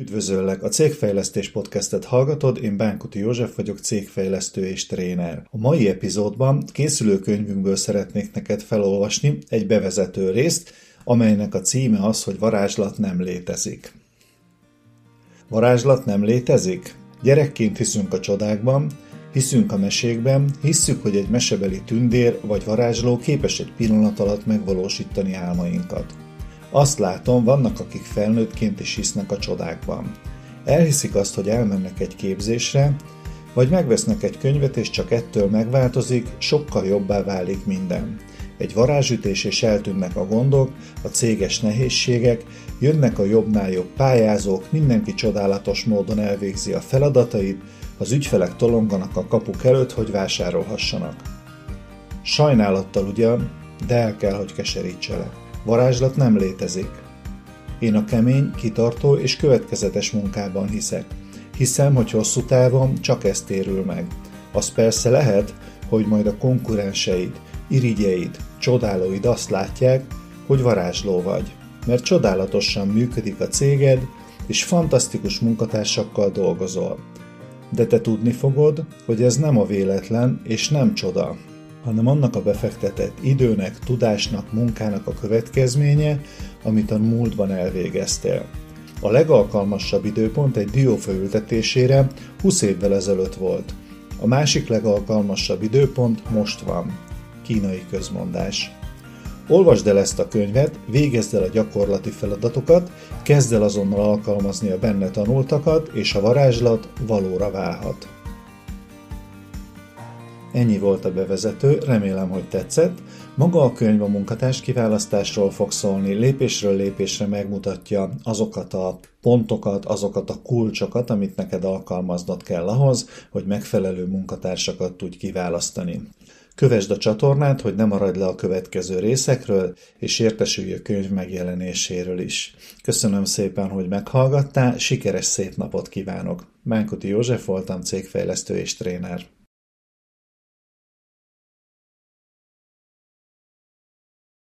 Üdvözöllek! A Cégfejlesztés Podcastet hallgatod, én Bánkuti József vagyok, cégfejlesztő és tréner. A mai epizódban készülő könyvünkből szeretnék neked felolvasni egy bevezető részt, amelynek a címe az, hogy varázslat nem létezik. Varázslat nem létezik? Gyerekként hiszünk a csodákban, hiszünk a mesékben, hisszük, hogy egy mesebeli tündér vagy varázsló képes egy pillanat alatt megvalósítani álmainkat. Azt látom, vannak akik felnőttként is hisznek a csodákban. Elhiszik azt, hogy elmennek egy képzésre, vagy megvesznek egy könyvet, és csak ettől megváltozik, sokkal jobbá válik minden. Egy varázsütés és eltűnnek a gondok, a céges nehézségek, jönnek a jobbnál jobb pályázók, mindenki csodálatos módon elvégzi a feladatait, az ügyfelek tolonganak a kapuk előtt, hogy vásárolhassanak. Sajnálattal ugyan, de el kell, hogy keserítselek. Varázslat nem létezik. Én a kemény, kitartó és következetes munkában hiszek. Hiszem, hogy hosszú távon csak ez térül meg. Az persze lehet, hogy majd a konkurenseid, irigyeid, csodálóid azt látják, hogy varázsló vagy. Mert csodálatosan működik a céged, és fantasztikus munkatársakkal dolgozol. De te tudni fogod, hogy ez nem a véletlen és nem csoda, hanem annak a befektetett időnek, tudásnak, munkának a következménye, amit a múltban elvégeztél. A legalkalmasabb időpont egy diófa ültetésére 20 évvel ezelőtt volt. A másik legalkalmasabb időpont most van. Kínai közmondás. Olvasd el ezt a könyvet, végezd el a gyakorlati feladatokat, kezd el azonnal alkalmazni a benne tanultakat, és a varázslat valóra válhat. Ennyi volt a bevezető, remélem, hogy tetszett. Maga a könyv a munkatárs kiválasztásról fog szólni, lépésről lépésre megmutatja azokat a pontokat, azokat a kulcsokat, amit neked alkalmaznod kell ahhoz, hogy megfelelő munkatársakat tudj kiválasztani. Kövesd a csatornát, hogy ne maradj le a következő részekről, és értesülj a könyv megjelenéséről is. Köszönöm szépen, hogy meghallgattál, sikeres szép napot kívánok! Mánkuti József voltam, cégfejlesztő és tréner.